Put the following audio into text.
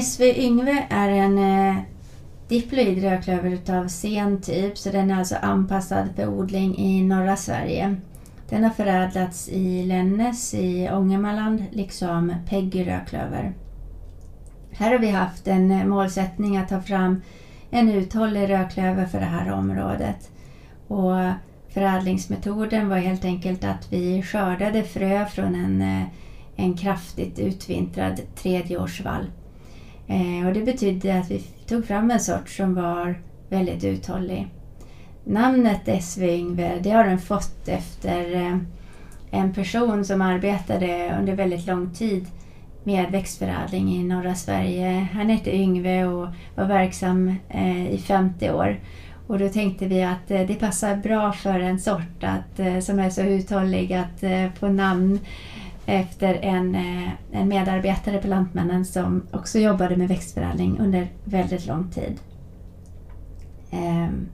SV Yngve är en eh, diploid rödklöver utav sen typ så den är alltså anpassad för odling i norra Sverige. Den har förädlats i Lännäs i Ångermanland liksom Peggy rödklöver. Här har vi haft en eh, målsättning att ta fram en uthållig rödklöver för det här området. Och förädlingsmetoden var helt enkelt att vi skördade frö från en, eh, en kraftigt utvintrad tredjeårsvalp. Eh, och det betydde att vi tog fram en sort som var väldigt uthållig. Namnet SV Yngve det har den fått efter eh, en person som arbetade under väldigt lång tid med växtförädling i norra Sverige. Han hette Yngve och var verksam eh, i 50 år. Och då tänkte vi att eh, det passar bra för en sort att, eh, som är så uthållig att eh, få namn efter en, eh, en medarbetare på Lantmännen som också jobbade med växtförädling under väldigt lång tid. Ehm,